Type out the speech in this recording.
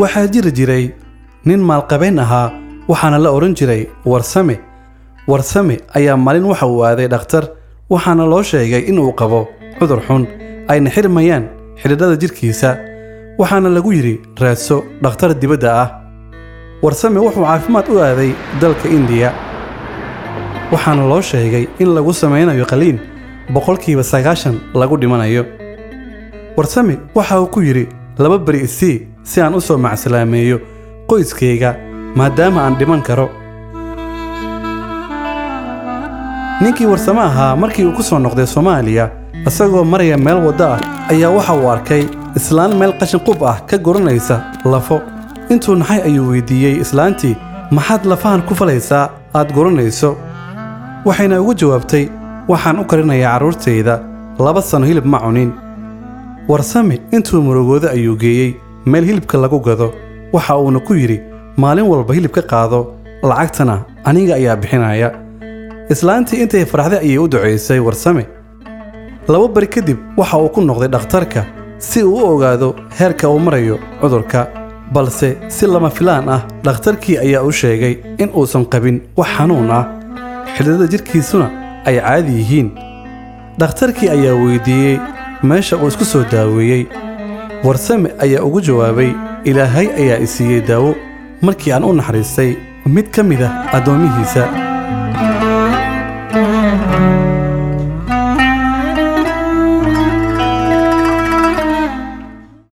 waxaa jiri jiray nin maalqabayn ahaa waxaana la odhan jiray warsame warsame ayaa maalin waxa uu aaday dhakhtar. Waxaana loo sheegay inuu qabo cudur xun. Ayna xirmayaan xidhiidhada jidhkiisa waxaana lagu yidhi raadso dhakhtar dibadda ah. Warsame wuxuu caafimaad u aaday dalka indiya. Waxaana loo sheegay in lagu samaynayo qaliin boqolkiiba sagaashan lagu dhimanayo. Warsame waxa uu ku yidhi laba beri isii si aan u soo macsalaameeyo qoyskayga maadaama aan dhiman karo. Ninkii warsame ahaa markii uu ku soo noqday soomaaliya isagoo maraya meel waddo ah ayaa waxa uu arkay islaan meel qashin qub ah ka guranaysa lafo. Intuu naxay ayuu weydiiyey islaantii maxaad lafahan ku falaysaa aad guranayso? Waxayna ugu jawaabtay waxaan u karinayaa carruurtayda laba sanno hilib ma cunin. Warsame intuu murugooda ayuu geeyey meel hilibka lagu gado. Waxa uuna ku yidhi maalin walba hilib ka qaado lacagtana aniga ayaa bixinaya. Islaantii intay faraxday ayay u ducaysay warsame. Laba bari kadib waxa uu ku noqday dhakhtarka si uu u ogaado heerka uu marayo cudurka balse si lama filaan ah dhakhtarkii ayaa u sheegay in uusan qabin wax xanuun ah. Xidhiidada jidhkiisuna ay caadi yihiin. Dhakhtarkii ayaa weydiiyey meesha uu isku soo daaweeyey warsame ayaa ugu jawaabay ilaahay ayaa i siiyey daawo markii aan u naxariistay. Mid ka mid ah addoommihiisa